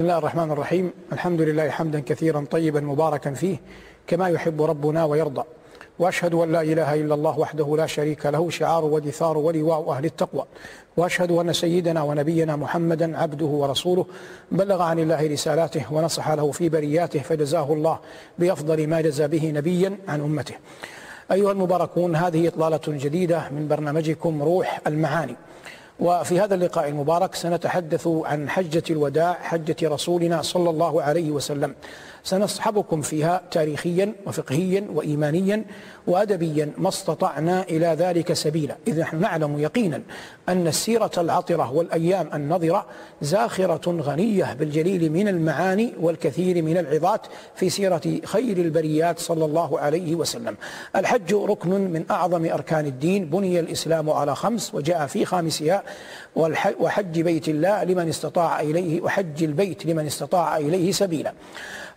بسم الله الرحمن الرحيم الحمد لله حمدا كثيرا طيبا مباركا فيه كما يحب ربنا ويرضى وأشهد أن لا إله إلا الله وحده لا شريك له شعار ودثار ولواء أهل التقوى وأشهد أن سيدنا ونبينا محمدا عبده ورسوله بلغ عن الله رسالاته ونصح له في برياته فجزاه الله بأفضل ما جزى به نبيا عن أمته. أيها المباركون هذه إطلالة جديدة من برنامجكم روح المعاني. وفي هذا اللقاء المبارك سنتحدث عن حجة الوداع حجة رسولنا صلى الله عليه وسلم. سنصحبكم فيها تاريخيا وفقهيا وإيمانيا وأدبيا ما استطعنا إلى ذلك سبيلا. إذ نحن نعلم يقينا أن السيرة العطرة والأيام النظرة زاخرة غنية بالجليل من المعاني والكثير من العظات في سيرة خير البريات صلى الله عليه وسلم. الحج ركن من أعظم أركان الدين. بني الإسلام على خمس وجاء في خامسها. وحج بيت الله لمن استطاع إليه وحج البيت لمن استطاع إليه سبيلا.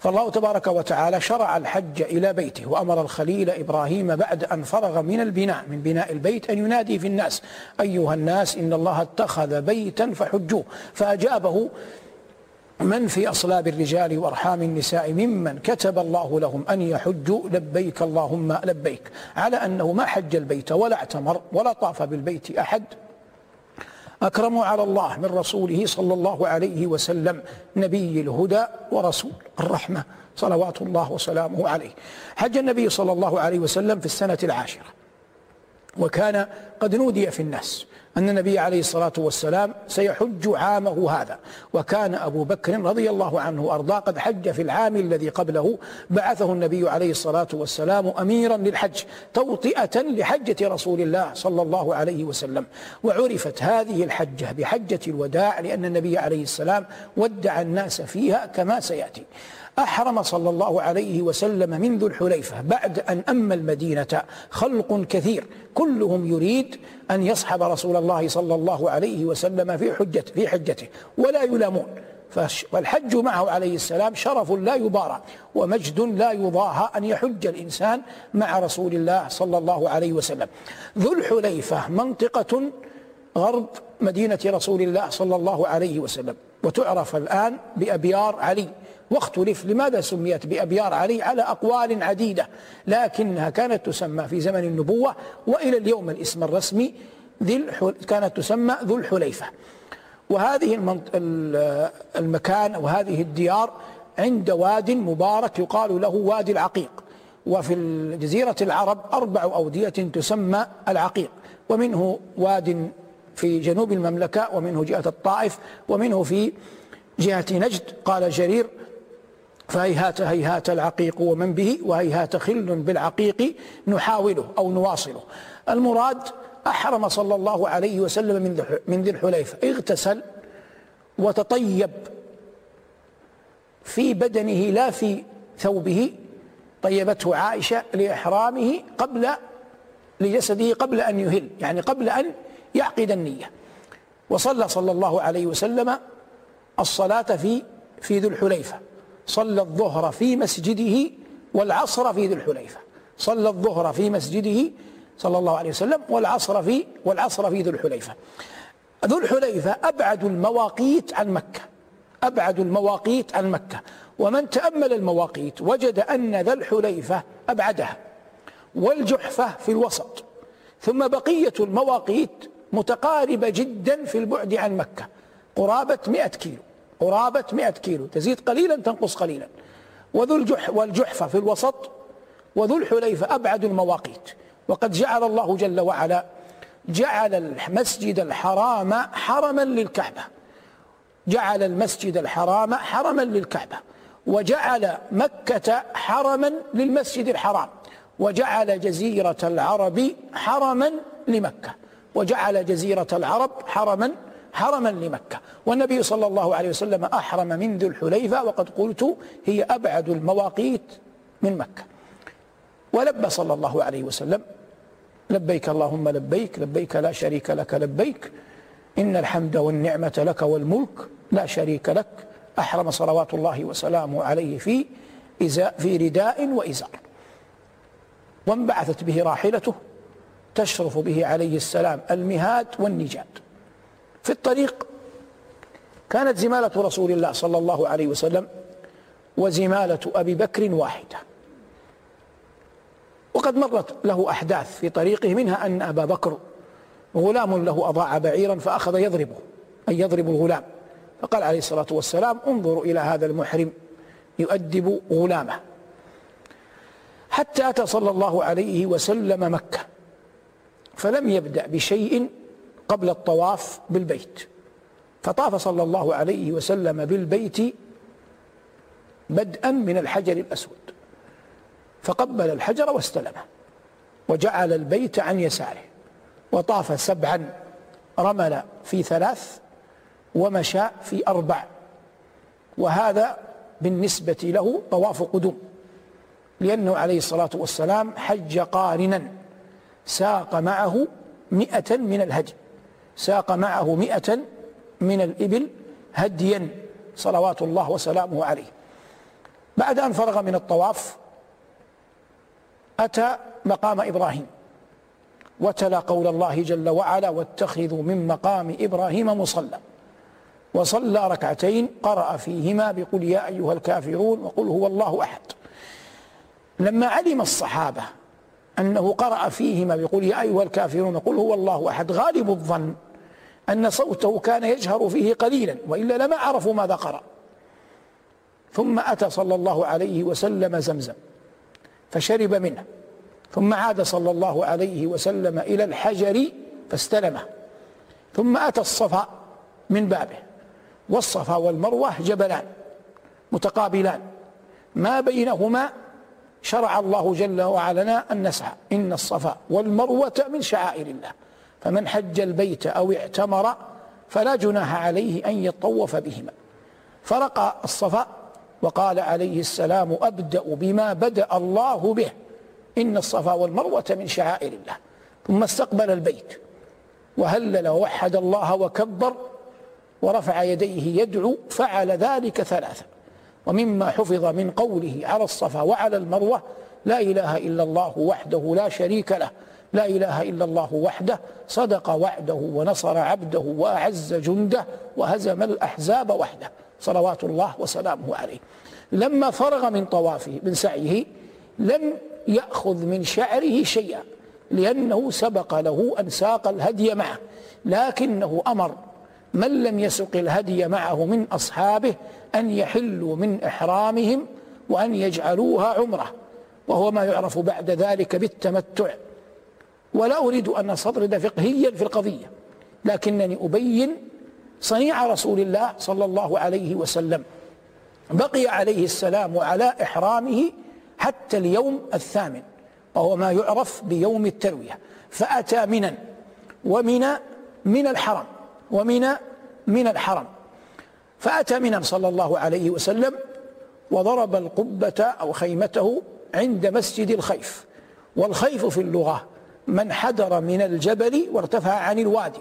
فالله تبارك وتعالى شرع الحج إلى بيته وأمر الخليل إبراهيم بعد أن فرغ من البناء من بناء البيت أن ينادي في الناس أيها الناس إن الله اتخذ بيتا فحجوه. فأجابه من في أصلاب الرجال وأرحام النساء ممن كتب الله لهم أن يحجوا لبيك اللهم لبيك. على أنه ما حج البيت ولا اعتمر ولا طاف بالبيت أحد. أكرم على الله من رسوله صلى الله عليه وسلم نبي الهدى ورسول الرحمة صلوات الله وسلامه عليه. حج النبي صلى الله عليه وسلم في السنة العاشرة وكان قد نودي في الناس. أن النبي عليه الصلاة والسلام سيحج عامه هذا. وكان أبو بكر رضي الله عنه وأرضاه قد حج في العام الذي قبله بعثه النبي عليه الصلاة والسلام أميرا للحج توطئة لحجة رسول الله صلى الله عليه وسلم. وعرفت هذه الحجة بحجة الوداع لأن النبي عليه السلام ودع الناس فيها كما سيأتي. أحرم صلى الله عليه وسلم من ذو الحليفة بعد أن أما المدينة خلق كثير. كلهم يريد أن يصحب رسول الله صلى الله عليه وسلم في حجته في حجته ولا يلامون. فالحج معه عليه السلام شرف لا يبارى ومجد لا يضاهى أن يحج الإنسان مع رسول الله صلى الله عليه وسلم. ذو الحليفة منطقة غرب مدينة رسول الله صلى الله عليه وسلم. وتعرف الآن بأبيار علي. واختلف لماذا سميت بأبيار علي على أقوال عديدة؟ لكنها كانت تسمى في زمن النبوة وإلى اليوم الاسم الرسمي ذي كانت تسمى ذو الحليفة. وهذه المكان وهذه الديار عند واد مبارك يقال له وادي العقيق. وفي جزيرة العرب أربع أودية تسمى العقيق. ومنه واد في جنوب المملكة ومنه جهة الطائف ومنه في جهة نجد قال جرير. فهيهات هيهات العقيق ومن به وهيهات خل بالعقيق نحاوله أو نواصله. المراد أحرم صلى الله عليه وسلم من ذي الحليفة. اغتسل وتطيب في بدنه لا في ثوبه. طيبته عائشة لإحرامه قبل لجسده قبل أن يهل يعني قبل أن يعقد النية. وصلى صلى الله عليه وسلم الصلاة في في ذو الحليفة. صلى الظهر في مسجده والعصر في ذي الحليفة. صلى الظهر في مسجده صلى الله عليه وسلم والعصر في والعصر في ذي الحليفة. ذو الحليفة أبعد المواقيت عن مكة. أبعد المواقيت عن مكة. ومن تأمل المواقيت وجد أن ذا الحليفة أبعدها. والجحفة في الوسط. ثم بقية المواقيت متقاربة جدا في البعد عن مكة. قرابة مئة كيلو. قرابة 100 كيلو تزيد قليلا تنقص قليلا. وذو الجح والجحفة في الوسط وذو الحليفة أبعد المواقيت. وقد جعل الله جل وعلا جعل المسجد الحرام حرما للكعبة. جعل المسجد الحرام حرما للكعبة. وجعل مكة حرما للمسجد الحرام. وجعل جزيرة العرب حرما لمكة. وجعل جزيرة العرب حرما حرما لمكة. والنبي صلى الله عليه وسلم أحرم من ذو الحليفة وقد قلت هي أبعد المواقيت من مكة. ولبى صلى الله عليه وسلم لبيك اللهم لبيك لبيك لا شريك لك لبيك إن الحمد والنعمة لك والملك لا شريك لك. أحرم صلوات الله وسلامه عليه في في رداء وإزار. وانبعثت به راحلته تشرف به عليه السلام المهاد والنجاد. في الطريق. كانت زمالة رسول الله صلى الله عليه وسلم وزمالة أبي بكر واحدة. وقد مرت له أحداث في طريقه منها أن أبا بكر غلام له أضاع بعيرا فأخذ يضربه أي يضرب الغلام. فقال عليه الصلاة والسلام انظروا إلى هذا المحرم يؤدب غلامه. حتى أتى صلى الله عليه وسلم مكة فلم يبدأ بشيء قبل الطواف بالبيت. فطاف صلى الله عليه وسلم بالبيت بدءا من الحجر الأسود. فقبل الحجر واستلمه وجعل البيت عن يساره. وطاف سبعا رمل في ثلاث ومشى في أربع. وهذا بالنسبة له طواف قدوم لأنه عليه الصلاة والسلام حج قارنا ساق معه مئة من الهدي. ساق معه مئة من الإبل هديا صلوات الله وسلامه عليه. بعد أن فرغ من الطواف أتى مقام إبراهيم وتلا قول الله جل وعلا واتخذوا من مقام إبراهيم مصلى وصلى ركعتين قرأ فيهما بقل يا أيها الكافرون وقل هو الله أحد لما علم الصحابة أنه قرأ فيهما بقل يا أيها الكافرون قل هو الله أحد. غالب الظن أن صوته كان يجهر فيه قليلا وإلا لما عرفوا ماذا قرأ. ثم أتى صلى الله عليه وسلم زمزم فشرب منه. ثم عاد صلى الله عليه وسلم إلى الحجر فاستلمه. ثم أتى الصفا من بابه والصفا والمروة جبلان متقابلان. ما بينهما شرع الله جل وعلا أن نسعى. إن الصفا والمروة من شعائر الله. فمن حج البيت أو اعتمر فلا جناح عليه أن يطوف بهما. فرقى الصفا وقال عليه السلام أبدأ بما بدأ الله به. إن الصفا والمروة من شعائر الله. ثم استقبل البيت. وهلل ووحد الله وكبر. ورفع يديه يدعو. فعل ذلك ثلاثا. ومما حفظ من قوله على الصفا وعلى المروة لا إله إلا الله وحده لا شريك له لا إله إلا الله وحده صدق وعده ونصر عبده وأعز جنده وهزم الأحزاب وحده صلوات الله وسلامه عليه. لما فرغ من طوافه من سعيه لم يأخذ من شعره شيئا لأنه سبق له أن ساق الهدي معه لكنه أمر من لم يسق الهدي معه من أصحابه أن يحلوا من إحرامهم وأن يجعلوها عمرة وهو ما يعرف بعد ذلك بالتمتع. ولا أريد أن أستطرد فقهيا في القضية لكنني أبين صنيع رسول الله صلى الله عليه وسلم. بقي عليه السلام على إحرامه حتى اليوم الثامن وهو ما يعرف بيوم التروية. فأتى منا ومن من الحرم ومن من الحرم. فأتى منا صلى الله عليه وسلم وضرب القبة أو خيمته عند مسجد الخيف والخيف في اللغة من حدر من الجبل وارتفع عن الوادي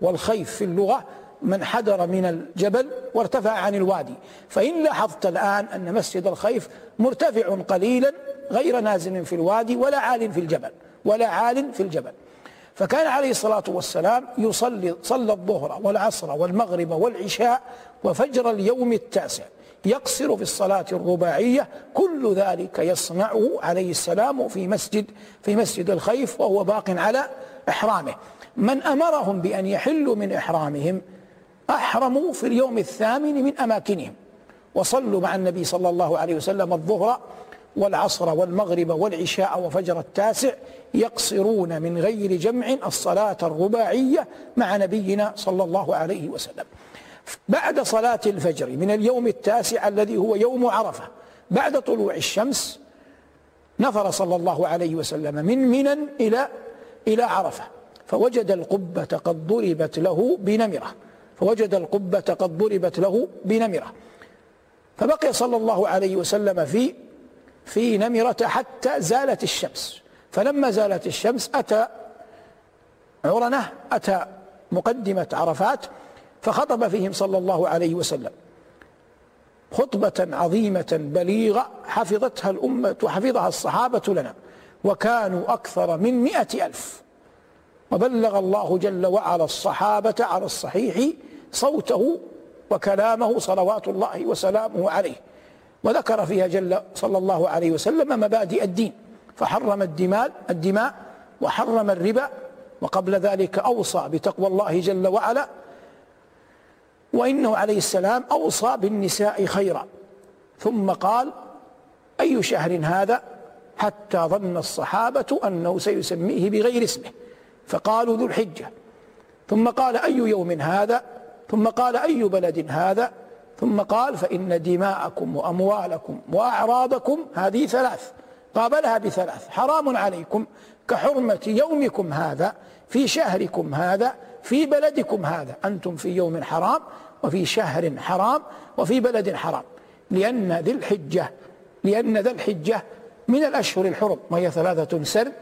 والخيف في اللغة من حدر من الجبل وارتفع عن الوادي. فإن لاحظت الآن أن مسجد الخيف مرتفع قليلا غير نازل في الوادي ولا عال في الجبل ولا عال في الجبل. فكان عليه الصلاة والسلام يصلي صلى الظهر والعصر والمغرب والعشاء وفجر اليوم التاسع. يقصر في الصلاة الرباعية كل ذلك يصنعه عليه السلام في مسجد في مسجد الخيف وهو باق على إحرامه. من أمرهم بأن يحلوا من إحرامهم أحرموا في اليوم الثامن من أماكنهم. وصلوا مع النبي صلى الله عليه وسلم الظهر والعصر والمغرب والعشاء وفجر التاسع يقصرون من غير جمع الصلاة الرباعية مع نبينا صلى الله عليه وسلم. بعد صلاة الفجر من اليوم التاسع الذي هو يوم عرفة بعد طلوع الشمس نفر صلى الله عليه وسلم من منى إلى إلى عرفة. فوجد القبة قد ضربت له بنمرة. فوجد القبة قد ضربت له بنمرة. فبقي صلى الله عليه وسلم في في نمرة حتى زالت الشمس. فلما زالت الشمس أتى عرنة أتى مقدمة عرفات فخطب فيهم صلى الله عليه وسلم. خطبة عظيمة بليغة حفظتها الأمة وحفظها الصحابة لنا وكانوا أكثر من مئة ألف. وبلغ الله جل وعلا الصحابة على الصحيح صوته وكلامه صلوات الله وسلامه عليه. وذكر فيها جل صلى الله عليه وسلم مبادئ الدين. فحرم الدماء الدماء وحرم الربا وقبل ذلك أوصى بتقوى الله جل وعلا وإنه عليه السلام أوصى بالنساء خيرا. ثم قال أي شهر هذا؟ حتى ظن الصحابة أنه سيسميه بغير اسمه. فقالوا ذو الحجة. ثم قال أي يوم هذا؟ ثم قال أي بلد هذا؟ ثم قال فإن دماءكم وأموالكم وأعراضكم هذه ثلاث قابلها بثلاث حرام عليكم كحرمة يومكم هذا في شهركم هذا في بلدكم هذا أنتم في يوم حرام وفي شهر حرام وفي بلد حرام لأن ذي الحجة لأن ذا الحجة من الأشهر الحرم وهي ثلاثة سرد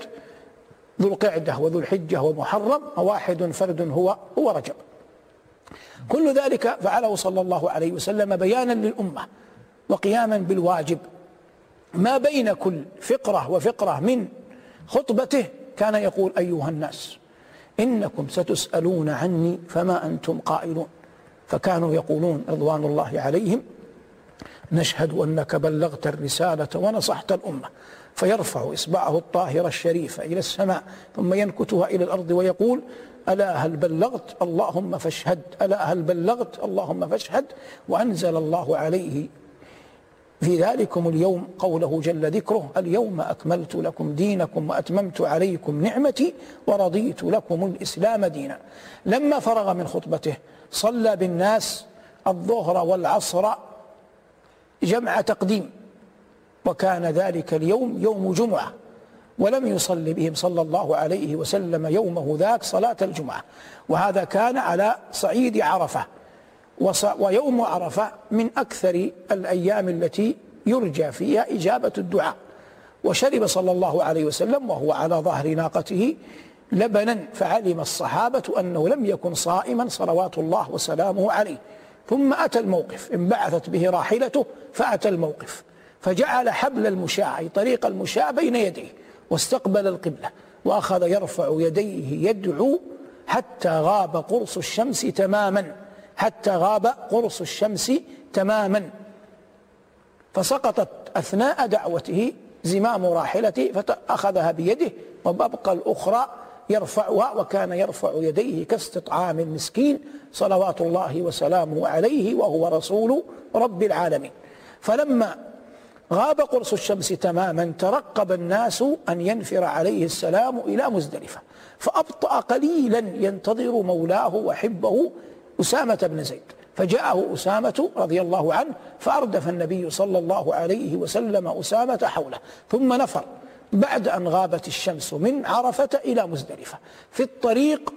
ذو القعدة وذو الحجة ومحرم وواحد فرد هو هو رجب. كل ذلك فعله صلى الله عليه وسلم بيانا للأمة وقياما بالواجب. ما بين كل فقرة وفقرة من خطبته كان يقول أيها الناس إنكم ستسألون عني فما أنتم قائلون. فكانوا يقولون رضوان الله عليهم نشهد أنك بلغت الرسالة ونصحت الأمة فيرفع إصبعه الطاهرة الشريفة إلى السماء ثم ينكتها إلى الأرض ويقول ألا هل بلغت اللهم فاشهد؟ ألا هل بلغت اللهم فاشهد؟ وأنزل الله عليه في ذلكم اليوم قوله جل ذكره اليوم أكملت لكم دينكم وأتممت عليكم نعمتي ورضيت لكم الإسلام دينا. لما فرغ من خطبته صلى بالناس الظهر والعصر جمع تقديم وكان ذلك اليوم يوم جمعة. ولم يصل بهم صلى الله عليه وسلم يومه ذاك صلاة الجمعة. وهذا كان على صعيد عرفة. ويوم عرفة من أكثر الأيام التي يرجى فيها إجابة الدعاء. وشرب صلى الله عليه وسلم وهو على ظهر ناقته لبنا فعلم الصحابة أنه لم يكن صائما صلوات الله وسلامه عليه. ثم أتى الموقف انبعثت به راحلته فأتى الموقف. فجعل حبل المشاة أي طريق المشاة بين يديه. واستقبل القبلة وأخذ يرفع يديه يدعو حتى غاب قرص الشمس تماما حتى غاب قرص الشمس تماما. فسقطت أثناء دعوته زمام راحلته فأخذها بيده وببقى الأخرى يرفعها وكان يرفع يديه كاستطعام المسكين صلوات الله وسلامه عليه وهو رسول رب العالمين. فلما غاب قرص الشمس تماما ترقب الناس أن ينفر عليه السلام إلى مزدلفة. فأبطأ قليلا ينتظر مولاه وحبه أسامة بن زيد. فجاءه أسامة رضي الله عنه فأردف النبي صلى الله عليه وسلم أسامة حوله. ثم نفر بعد أن غابت الشمس من عرفة إلى مزدلفة. في الطريق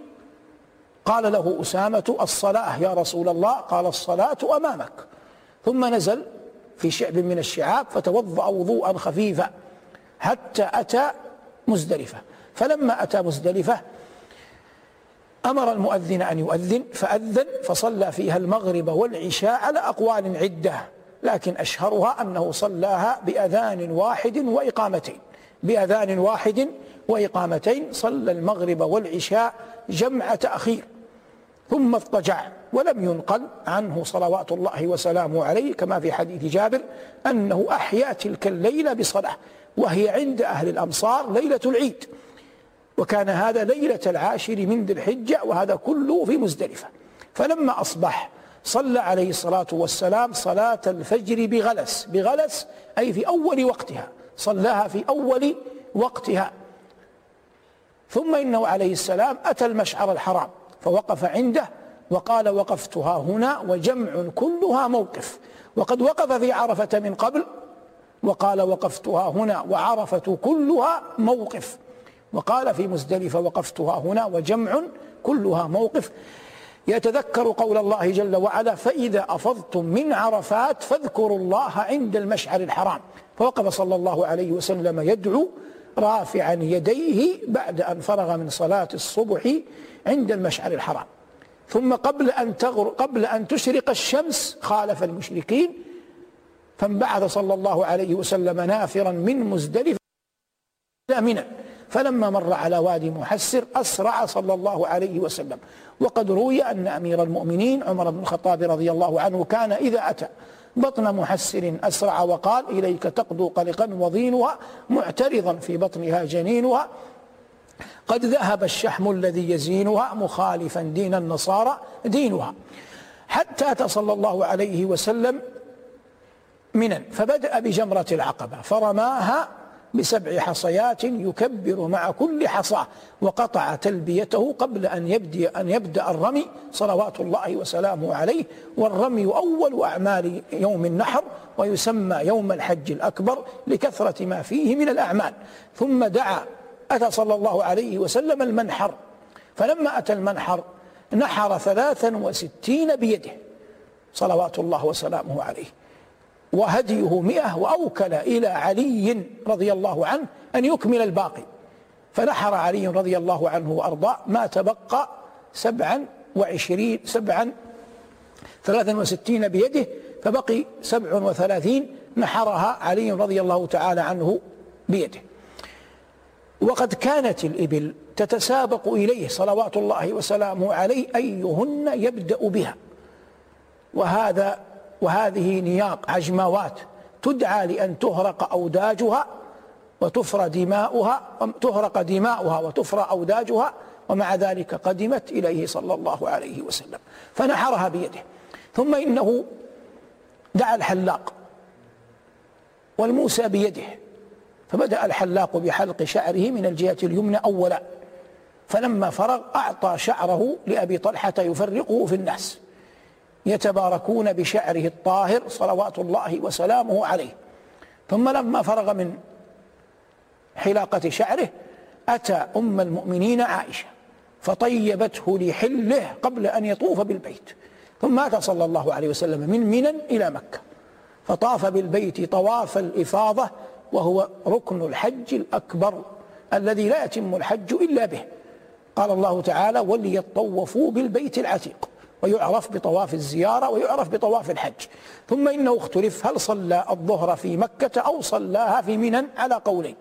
قال له أسامة الصلاة يا رسول الله قال الصلاة أمامك. ثم نزل في شعب من الشعاب فتوضأ وضوءا خفيفا حتى أتى مزدلفة. فلما أتى مزدلفة أمر المؤذن أن يؤذن فأذن فصلى فيها المغرب والعشاء على أقوال عدة لكن أشهرها أنه صلاها بأذان واحد وإقامتين. بأذان واحد وإقامتين صلى المغرب والعشاء جمع تأخير. ثم اضطجع ولم ينقل عنه صلوات الله وسلامه عليه كما في حديث جابر أنه أحيا تلك الليلة بصلاة وهي عند أهل الأمصار ليلة العيد. وكان هذا ليلة العاشر من ذي الحجة وهذا كله في مزدلفة. فلما أصبح صلى عليه الصلاة والسلام صلاة الفجر بغلس بغلس أي في أول وقتها صلاها في أول وقتها. ثم إنه عليه السلام أتى المشعر الحرام. فوقف عنده وقال وقفتها هنا وجمع كلها موقف. وقد وقف في عرفة من قبل وقال وقفتها هنا وعرفة كلها موقف. وقال في مزدلفة وقفتها هنا وجمع كلها موقف. يتذكر قول الله جل وعلا فإذا أفضتم من عرفات فاذكروا الله عند المشعر الحرام. فوقف صلى الله عليه وسلم يدعو رافعا يديه بعد أن فرغ من صلاة الصبح عند المشعر الحرام. ثم قبل أن تغر قبل أن تشرق الشمس خالف المشركين فانبعث صلى الله عليه وسلم نافرا من مزدلفة إلى منى. فلما مر على وادي محسر أسرع صلى الله عليه وسلم. وقد روي أن أمير المؤمنين عمر بن الخطاب رضي الله عنه كان إذا أتى بطن محسر أسرع وقال إليك تقدو قلقا وضينها معترضا في بطنها جنينها. قد ذهب الشحم الذي يزينها مخالفا دين النصارى دينها. حتى صلى الله عليه وسلم منا فبدأ بجمرة العقبة فرماها بسبع حصيات يكبر مع كل حصاة وقطع تلبيته قبل أن يبدأ أن يبدأ الرمي صلوات الله وسلامه عليه. والرمي أول أعمال يوم النحر ويسمى يوم الحج الأكبر لكثرة ما فيه من الأعمال. ثم دعا أتى صلى الله عليه وسلم المنحر. فلما أتى المنحر نحر ثلاثا وستين بيده صلوات الله وسلامه عليه. وهديه مئة وأوكل إلى علي رضي الله عنه أن يكمل الباقي. فنحر علي رضي الله عنه وأرضاه ما تبقى سبعا وعشرين سبعا ثلاثا وستين بيده فبقي سبع وثلاثين نحرها علي رضي الله تعالى عنه بيده. وقد كانت الإبل تتسابق إليه صلوات الله وسلامه عليه أيهن يبدأ بها. وهذا وهذه نياق عجموات تدعى لأن تهرق أوداجها وتفرى دماؤها تهرق دماؤها وتفرى أوداجها ومع ذلك قدمت إليه صلى الله عليه وسلم. فنحرها بيده. ثم إنه دعا الحلاق والموسى بيده. فبدأ الحلاق بحلق شعره من الجهة اليمنى أولا. فلما فرغ أعطى شعره لأبي طلحة يفرقه في الناس. يتباركون بشعره الطاهر صلوات الله وسلامه عليه. ثم لما فرغ من حلاقة شعره أتى أم المؤمنين عائشة فطيبته لحله قبل أن يطوف بالبيت. ثم أتى صلى الله عليه وسلم من منى إلى مكة فطاف بالبيت طواف الإفاضة وهو ركن الحج الأكبر الذي لا يتم الحج إلا به. قال الله تعالى وليطوفوا بالبيت العتيق. ويعرف بطواف الزيارة ويعرف بطواف الحج. ثم إنه اختلف هل صلى الظهر في مكة أو صلاها في منى؟ على قولين.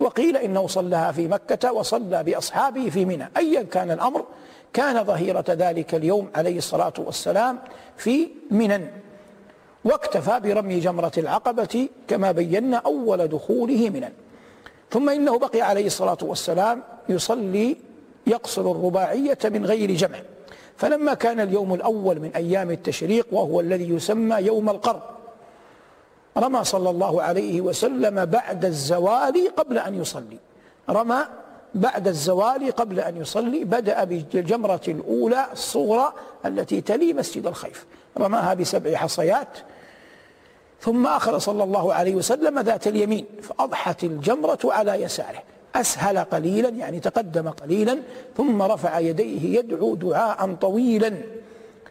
وقيل إنه صلاها في مكة وصلى بأصحابه في منى. أيا كان الأمر كان ظهيرة ذلك اليوم عليه الصلاة والسلام في منى. واكتفى برمي جمرة العقبة كما بينا أول دخوله منى. ثم إنه بقي عليه الصلاة والسلام يصلي يقصر الرباعية من غير جمع. فلما كان اليوم الأول من أيام التشريق وهو الذي يسمى يوم القرب رمى صلى الله عليه وسلم بعد الزوال قبل أن يصلي. رمى بعد الزوال قبل أن يصلي بدأ بالجمرة الأولى الصغرى التي تلي مسجد الخيف. رماها بسبع حصيات. ثم أخذ صلى الله عليه وسلم ذات اليمين فأضحت الجمرة على يساره. أسهل قليلا يعني تقدم قليلا ثم رفع يديه يدعو دعاء طويلا.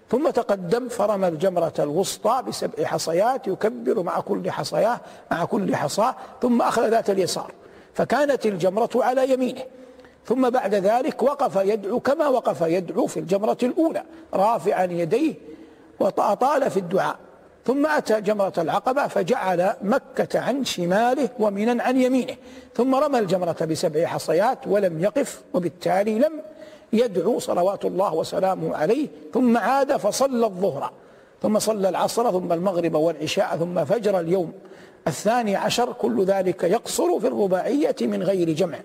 ثم تقدم فرمى الجمرة الوسطى بسبع حصيات يكبر مع كل حصياه مع كل حصاة ثم أخذ ذات اليسار. فكانت الجمرة على يمينه. ثم بعد ذلك وقف يدعو كما وقف يدعو في الجمرة الأولى رافعا يديه وأطال في الدعاء. ثم أتى جمرة العقبة فجعل مكة عن شماله ومنا عن يمينه ثم رمى الجمرة بسبع حصيات ولم يقف وبالتالي لم يدعو صلوات الله وسلامه عليه ثم عاد فصلى الظهر ثم صلى العصر ثم المغرب والعشاء ثم فجر اليوم الثاني عشر كل ذلك يقصر في الرباعية من غير جمع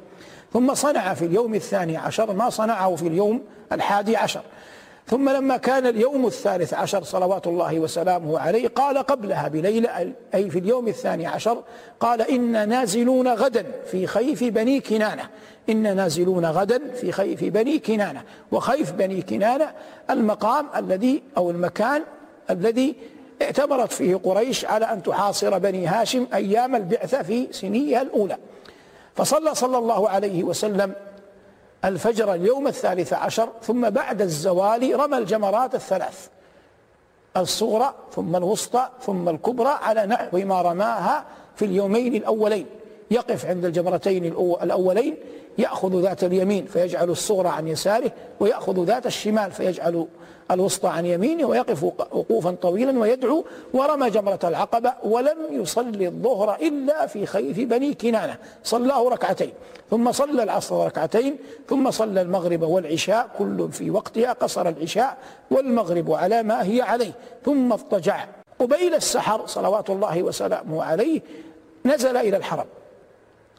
ثم صنع في اليوم الثاني عشر ما صنعه في اليوم الحادي عشر. ثم لما كان اليوم الثالث عشر صلوات الله وسلامه عليه قال قبلها بليلة أي في اليوم الثاني عشر قال إن نازلون غدا في خيف بني كنانة. إن نازلون غدا في خيف بني كنانة. وخيف بني كنانة المقام الذي أو المكان الذي اعتبرت فيه قريش على أن تحاصر بني هاشم أيام البعثة في سنيها الأولى. فصلى صلى الله عليه وسلم الفجر اليوم الثالث عشر ثم بعد الزوال رمى الجمرات الثلاث. الصغرى ثم الوسطى ثم الكبرى على نحو ما رماها في اليومين الأولين. يقف عند الجمرتين الأولين يأخذ ذات اليمين فيجعل الصغرى عن يساره ويأخذ ذات الشمال فيجعل الوسطى عن يمينه ويقف وقوفا طويلا ويدعو ورمى جمرة العقبة ولم يصلي الظهر إلا في خيف بني كنانة. صلاه ركعتين ثم صلى العصر ركعتين ثم صلى المغرب والعشاء كل في وقتها قصر العشاء والمغرب على ما هي عليه. ثم اضطجع. قبيل السحر صلوات الله وسلامه عليه نزل إلى الحرم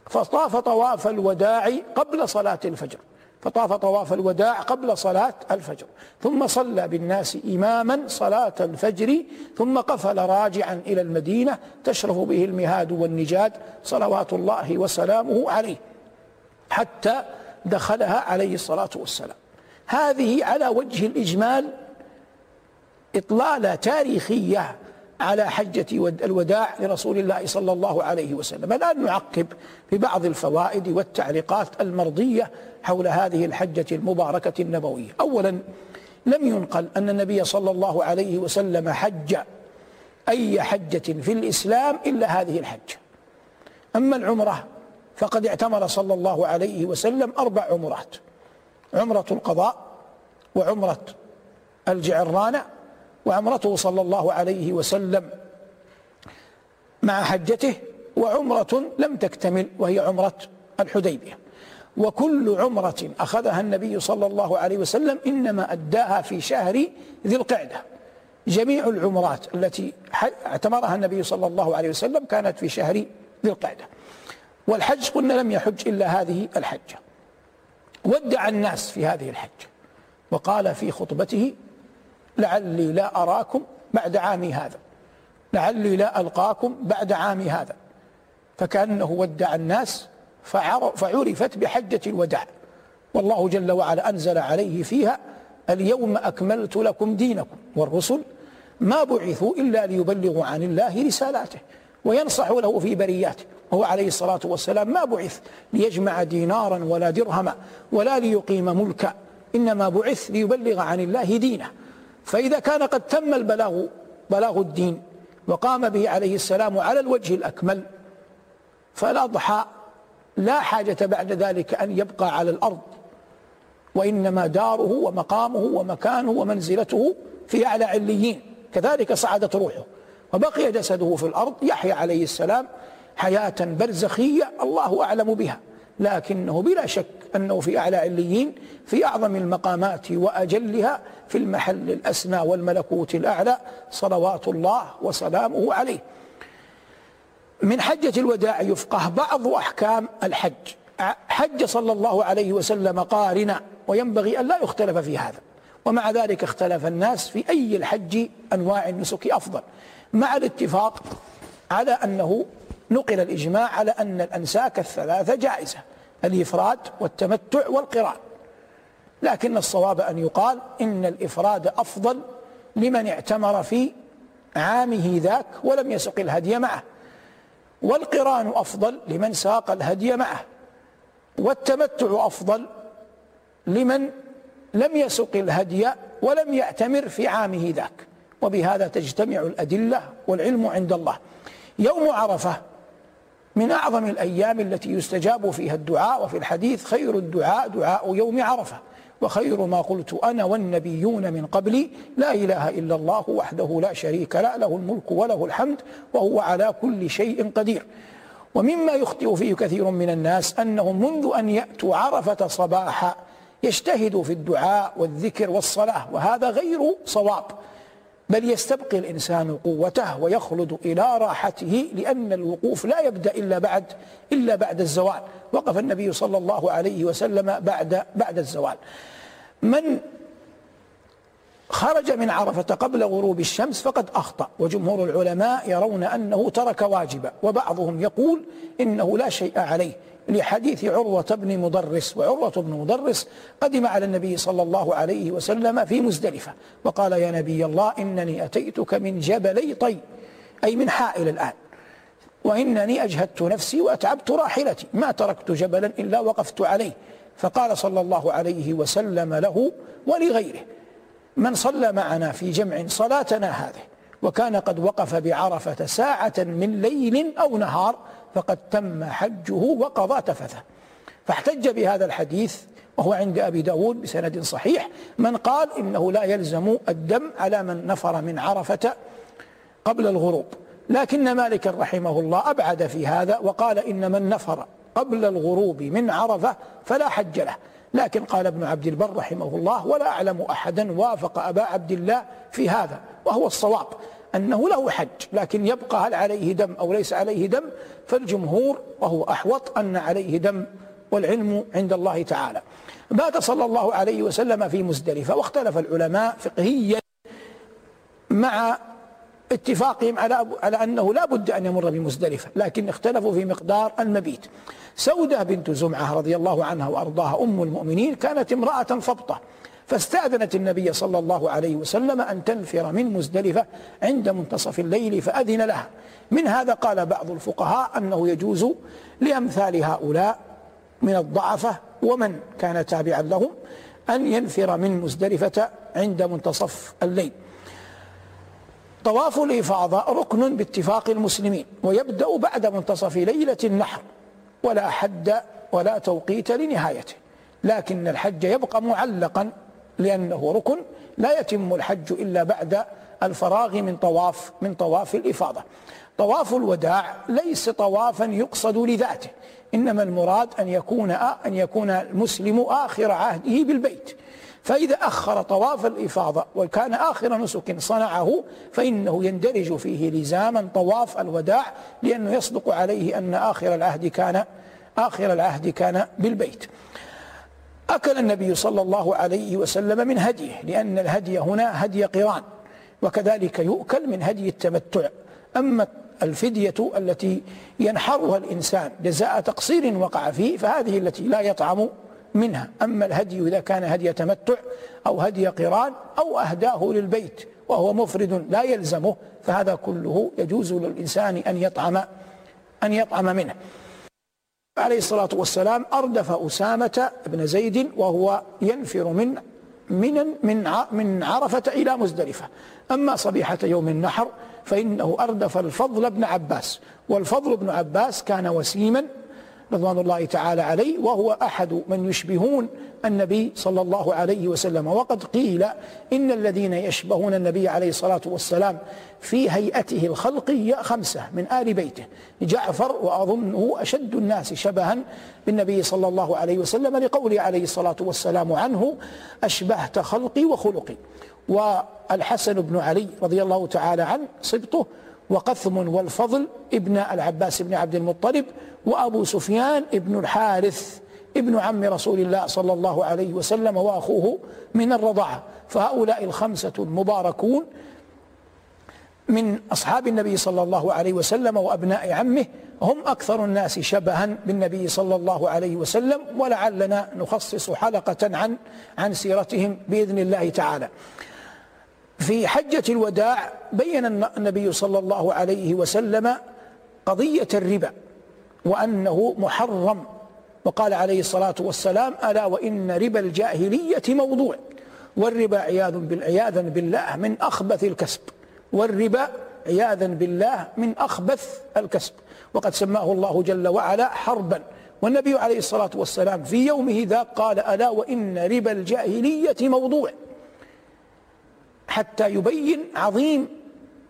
فطاف طواف الوداع قبل صلاة الفجر. فطاف طواف الوداع قبل صلاة الفجر. ثم صلى بالناس إماما صلاة الفجر ثم قفل راجعا إلى المدينة تشرف به المهاد والنجاد صلوات الله وسلامه عليه حتى دخلها عليه الصلاة والسلام. هذه على وجه الإجمال إطلالة تاريخية على حجة الوداع لرسول الله صلى الله عليه وسلم. الآن نعقب ببعض الفوائد والتعليقات المرضية حول هذه الحجة المباركة النبوية. أولا لم ينقل أن النبي صلى الله عليه وسلم حج أي حجة في الإسلام إلا هذه الحجة أما العمرة فقد اعتمر صلى الله عليه وسلم أربع عمرات عمرة القضاء وعمرة الجعرانة وعمرته صلى الله عليه وسلم مع حجته وعمرة لم تكتمل وهي عمرة الحديبية. وكل عمرة أخذها النبي صلى الله عليه وسلم إنما أداها في شهر ذي القعدة. جميع العمرات التي اعتمرها النبي صلى الله عليه وسلم كانت في شهر ذي القعدة. والحج قلنا لم يحج إلا هذه الحجة. ودع الناس في هذه الحجة وقال في خطبته لعلي لا أراكم بعد عامي هذا. لعلي لا ألقاكم بعد عامي هذا. فكأنه ودع الناس فعرفت بحجة الوداع. والله جل وعلا أنزل عليه فيها اليوم أكملت لكم دينكم والرسل ما بعثوا إلا ليبلغوا عن الله رسالاته وينصحوا له في برياته. وهو عليه الصلاة والسلام ما بعث ليجمع دينارا ولا درهما ولا ليقيم ملكا. إنما بعث ليبلغ عن الله دينه. فإذا كان قد تم البلاغ بلاغ الدين وقام به عليه السلام على الوجه الأكمل فالأضحى لا حاجة بعد ذلك أن يبقى على الأرض. وإنما داره ومقامه ومكانه ومنزلته في أعلى عليين. كذلك صعدت روحه. وبقي جسده في الأرض يحيى عليه السلام حياة برزخية الله أعلم بها. لكنه بلا شك أنه في أعلى عليين في أعظم المقامات وأجلها في المحل الأسنى والملكوت الأعلى صلوات الله وسلامه عليه. من حجة الوداع يفقه بعض أحكام الحج. حج صلى الله عليه وسلم قارنا وينبغي أن لا يختلف في هذا. ومع ذلك اختلف الناس في أي الحج أنواع النسك أفضل. مع الاتفاق على أنه نقل الإجماع على أن الأنساك الثلاثة جائزة الإفراد والتمتع والقران. لكن الصواب أن يقال إن الإفراد أفضل لمن اعتمر في عامه ذاك ولم يسق الهدي معه. والقران أفضل لمن ساق الهدي معه والتمتع أفضل لمن لم يسق الهدي ولم يعتمر في عامه ذاك. وبهذا تجتمع الأدلة والعلم عند الله. يوم عرفة من أعظم الأيام التي يستجاب فيها الدعاء وفي الحديث خير الدعاء دعاء يوم عرفة وخير ما قلت أنا والنبيون من قبلي لا إله إلا الله وحده لا شريك له له الملك وله الحمد وهو على كل شيء قدير. ومما يخطئ فيه كثير من الناس أنهم منذ أن يأتوا عرفة صباحا يجتهدوا في الدعاء والذكر والصلاة وهذا غير صواب. بل يستبقي الإنسان قوته ويخلد إلى راحته لأن الوقوف لا يبدأ إلا بعد إلا بعد الزوال. وقف النبي صلى الله عليه وسلم بعد بعد الزوال. من خرج من عرفة قبل غروب الشمس فقد أخطأ. وجمهور العلماء يرون أنه ترك واجبا وبعضهم يقول إنه لا شيء عليه. لحديث عروة بن مضرس وعروة بن مضرس قدم على النبي صلى الله عليه وسلم في مزدلفة وقال يا نبي الله إنني أتيتك من جبلي طي أي من حائل الآن وإنني أجهدت نفسي وأتعبت راحلتي ما تركت جبلا إلا وقفت عليه. فقال صلى الله عليه وسلم له ولغيره من صلى معنا في جمع صلاتنا هذه وكان قد وقف بعرفة ساعة من ليل أو نهار فقد تم حجه وقضى تفثه. فاحتج بهذا الحديث وهو عند أبي داود بسند صحيح من قال إنه لا يلزم الدم على من نفر من عرفة قبل الغروب. لكن مالك رحمه الله أبعد في هذا وقال إن من نفر قبل الغروب من عرفة فلا حج له. لكن قال ابن عبد البر رحمه الله ولا أعلم أحدا وافق أبا عبد الله في هذا وهو الصواب. أنه له حج لكن يبقى هل عليه دم أو ليس عليه دم فالجمهور وهو أحوط أن عليه دم والعلم عند الله تعالى بات صلى الله عليه وسلم في مزدلفة واختلف العلماء فقهيا مع اتفاقهم على على أنه لا بد أن يمر بمزدلفة، لكن اختلفوا في مقدار المبيت. سودة بنت زمعة رضي الله عنها وأرضاها أم المؤمنين كانت امرأة فبطة فاستأذنت النبي صلى الله عليه وسلم أن تنفر من مزدلفة عند منتصف الليل فأذن لها. من هذا قال بعض الفقهاء أنه يجوز لأمثال هؤلاء من الضعفة ومن كان تابعا لهم أن ينفر من مزدلفة عند منتصف الليل. طواف الإفاضة ركن باتفاق المسلمين ويبدأ بعد منتصف ليلة النحر ولا حد ولا توقيت لنهايته لكن الحج يبقى معلقا لأنه ركن لا يتم الحج إلا بعد الفراغ من طواف من طواف الإفاضة. طواف الوداع ليس طوافا يقصد لذاته إنما المراد أن يكون أن يكون المسلم آخر عهده بالبيت. فإذا أخر طواف الإفاضة وكان آخر نسك صنعه فإنه يندرج فيه لزاما طواف الوداع لأنه يصدق عليه أن آخر العهد كان آخر العهد كان بالبيت. أكل النبي صلى الله عليه وسلم من هديه لأن الهدي هنا هدي قران وكذلك يؤكل من هدي التمتع. أما الفدية التي ينحرها الإنسان جزاء تقصير وقع فيه فهذه التي لا يطعم منها. أما الهدي إذا كان هدي تمتع أو هدي قران أو أهداه للبيت وهو مفرد لا يلزمه فهذا كله يجوز للإنسان أن يطعم أن يطعم منه. عليه الصلاة والسلام أردف أسامة بن زيد وهو ينفر من من من من عرفة إلى مزدلفة. أما صبيحة يوم النحر فإنه أردف الفضل بن عباس والفضل بن عباس كان وسيما رضوان الله تعالى عليه وهو أحد من يشبهون النبي صلى الله عليه وسلم. وقد قيل إن الذين يشبهون النبي عليه الصلاة والسلام في هيئته الخلقية خمسة من آل بيته. جعفر وأظنه أشد الناس شبها بالنبي صلى الله عليه وسلم لقوله عليه الصلاة والسلام عنه أشبهت خلقي وخلقي. والحسن بن علي رضي الله تعالى عنه صبته وقثم والفضل ابن العباس بن عبد المطلب وأبو سفيان ابن الحارث ابن عم رسول الله صلى الله عليه وسلم وأخوه من الرضاعة. فهؤلاء الخمسة المباركون من أصحاب النبي صلى الله عليه وسلم وأبناء عمه. هم أكثر الناس شبها بالنبي صلى الله عليه وسلم ولعلنا نخصص حلقة عن عن سيرتهم بإذن الله تعالى. في حجة الوداع بين النبي صلى الله عليه وسلم قضية الربا وأنه محرم. وقال عليه الصلاة والسلام ألا وإن ربا الجاهلية موضوع والربا عياذ بالعياذا بالله من أخبث الكسب والربا عياذا بالله من أخبث الكسب. وقد سماه الله جل وعلا حربا. والنبي عليه الصلاة والسلام في يومه ذا قال ألا وإن ربا الجاهلية موضوع. حتى يبين عظيم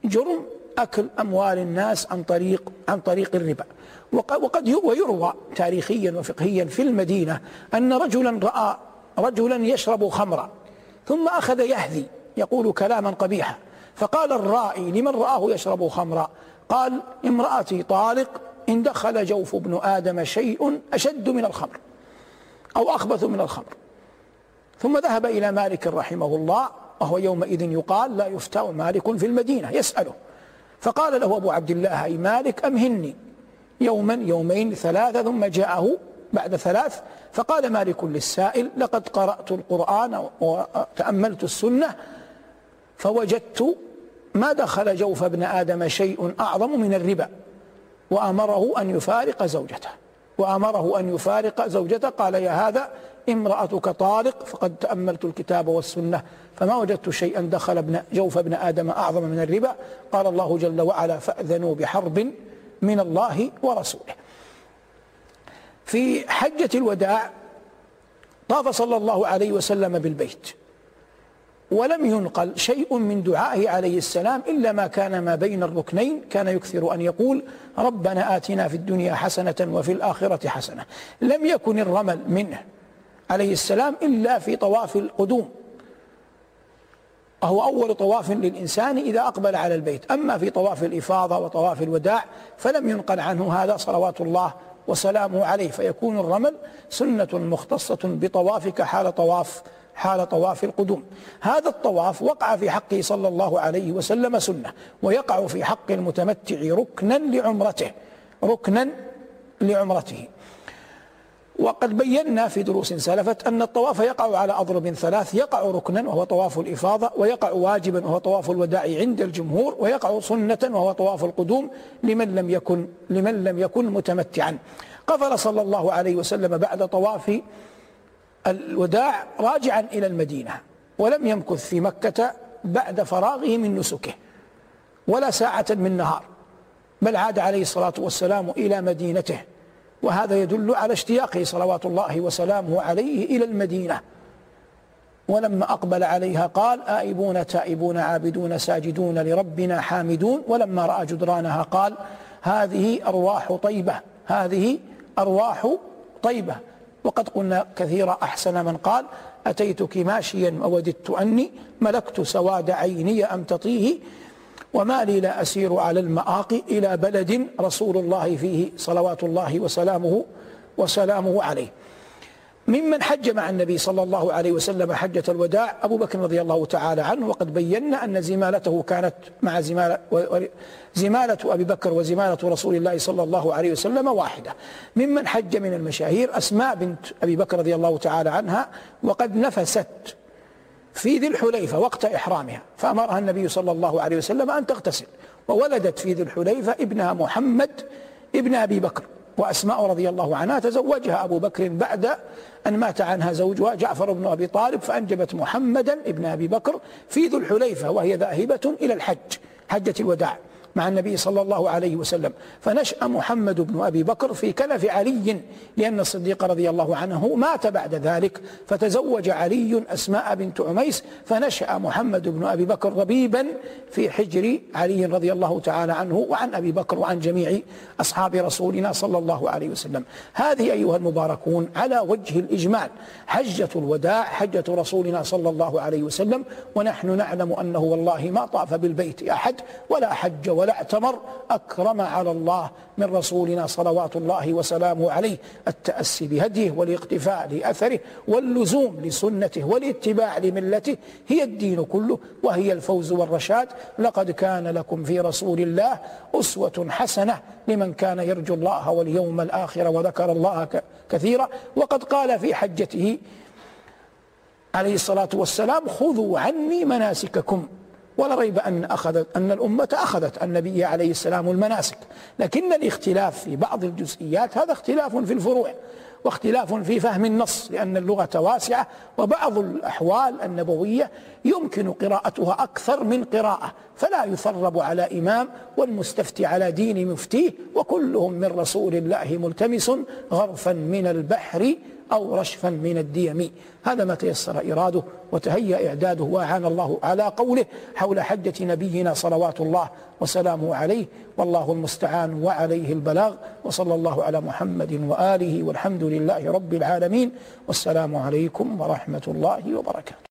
جرم أكل أموال الناس عن طريق عن طريق الربا. وقد ويروى تاريخيا وفقهيا في المدينة أن رجلا رأى رجلا يشرب خمرا ثم أخذ يهذي يقول كلاما قبيحا فقال الرائي لمن رآه يشرب خمرا؟ قال امرأتي طالق إن دخل جوف ابن آدم شيء أشد من الخمر أو أخبث من الخمر. ثم ذهب إلى مالك رحمه الله وهو يومئذ يقال لا يفتى مالك في المدينة يسأله. فقال له أبو عبد الله أي مالك؟ أمهني يوما يومين ثلاثة ثم جاءه بعد ثلاث. فقال مالك للسائل لقد قرأت القرآن وتأملت السنة فوجدت ما دخل جوف ابن آدم شيء أعظم من الربا وأمره أن يفارق زوجته وأمره أن يفارق زوجته. قال يا هذا امرأتك طارق فقد تأملت الكتاب والسنة. فما وجدت شيئا دخل ابن جوف ابن آدم أعظم من الربا. قال الله جل وعلا فأذنوا بحرب من الله ورسوله. في حجة الوداع طاف صلى الله عليه وسلم بالبيت. ولم ينقل شيء من دعائه عليه السلام إلا ما كان ما بين الركنين. كان يكثر أن يقول ربنا آتنا في الدنيا حسنة وفي الآخرة حسنة. لم يكن الرمل منه عليه السلام إلا في طواف القدوم. وهو أول طواف للإنسان إذا أقبل على البيت. أما في طواف الإفاضة وطواف الوداع فلم ينقل عنه هذا صلوات الله وسلامه عليه فيكون الرمل سنة مختصة بطوافك حال طواف حال طواف القدوم. هذا الطواف وقع في حقه صلى الله عليه وسلم سنة ويقع في حق المتمتع ركنا لعمرته ركنا لعمرته. وقد بينا في دروس سلفت أن الطواف يقع على أضرب ثلاث يقع ركنا وهو طواف الإفاضة ويقع واجبا وهو طواف الوداع عند الجمهور ويقع سنة وهو طواف القدوم لمن لم يكن لمن لم يكن متمتعا. قفل صلى الله عليه وسلم بعد طواف الوداع راجعا إلى المدينة ولم يمكث في مكة بعد فراغه من نسكه ولا ساعة من نهار بل عاد عليه الصلاة والسلام إلى مدينته. وهذا يدل على اشتياقه صلوات الله وسلامه عليه إلى المدينة. ولما أقبل عليها قال آئبون تائبون عابدون ساجدون لربنا حامدون. ولما رأى جدرانها قال هذه أرواح طيبة هذه أرواح طيبة. وقد قلنا كثيرا أحسن من قال أتيتك ماشيا ووددت أني ملكت سواد عيني أم تطيه وما لي لا أسير على المآقي إلى بلد رسول الله فيه صلوات الله وسلامه وسلامه عليه. ممن حج مع النبي صلى الله عليه وسلم حجة الوداع أبو بكر رضي الله تعالى عنه وقد بينا أن زمالته كانت مع زمالة, زمالة أبي بكر وزمالة رسول الله صلى الله عليه وسلم واحدة. ممن حج من المشاهير أسماء بنت أبي بكر رضي الله تعالى عنها وقد نفست في ذي الحليفة وقت إحرامها فأمرها النبي صلى الله عليه وسلم أن تغتسل وولدت في ذي الحليفة ابنها محمد ابن أبي بكر وأسماء رضي الله عنها تزوجها أبو بكر بعد أن مات عنها زوجها جعفر بن أبي طالب فأنجبت محمدا ابن أبي بكر في ذو الحليفة وهي ذاهبة إلى الحج حجة الوداع. مع النبي صلى الله عليه وسلم. فنشأ محمد بن أبي بكر في كنف علي لأن الصديق رضي الله عنه مات بعد ذلك فتزوج علي أسماء بنت عميس فنشأ محمد بن أبي بكر ربيبا في حجر علي رضي الله تعالى عنه وعن أبي بكر وعن جميع أصحاب رسولنا صلى الله عليه وسلم. هذه أيها المباركون على وجه الإجمال. حجة الوداع حجة رسولنا صلى الله عليه وسلم ونحن نعلم أنه والله ما طاف بالبيت أحد ولا حج ولا ولا اعتمر أكرم على الله من رسولنا صلوات الله وسلامه عليه التأسي بهديه والإقتفاء لأثره واللزوم لسنته والاتباع لملته. هي الدين كله وهي الفوز والرشاد. لقد كان لكم في رسول الله أسوة حسنة لمن كان يرجو الله واليوم الآخر وذكر الله كثيرا. وقد قال في حجته عليه الصلاة والسلام خذوا عني مناسككم. ولا ريب أن أخذت أن الأمة أخذت النبي عليه السلام المناسك. لكن الاختلاف في بعض الجزئيات هذا اختلاف في الفروع واختلاف في فهم النص لأن اللغة واسعة وبعض الأحوال النبوية يمكن قراءتها أكثر من قراءة فلا يثرب على إمام والمستفتي على دين مفتيه وكلهم من رسول الله ملتمس غرفا من البحر أو رشفا من الديم. هذا ما تيسر إراده وتهيأ إعداده وأعان الله على قوله حول حجة نبينا صلوات الله وسلامه عليه والله المستعان وعليه البلاغ وصلى الله على محمد وآله والحمد لله رب العالمين والسلام عليكم ورحمة الله وبركاته.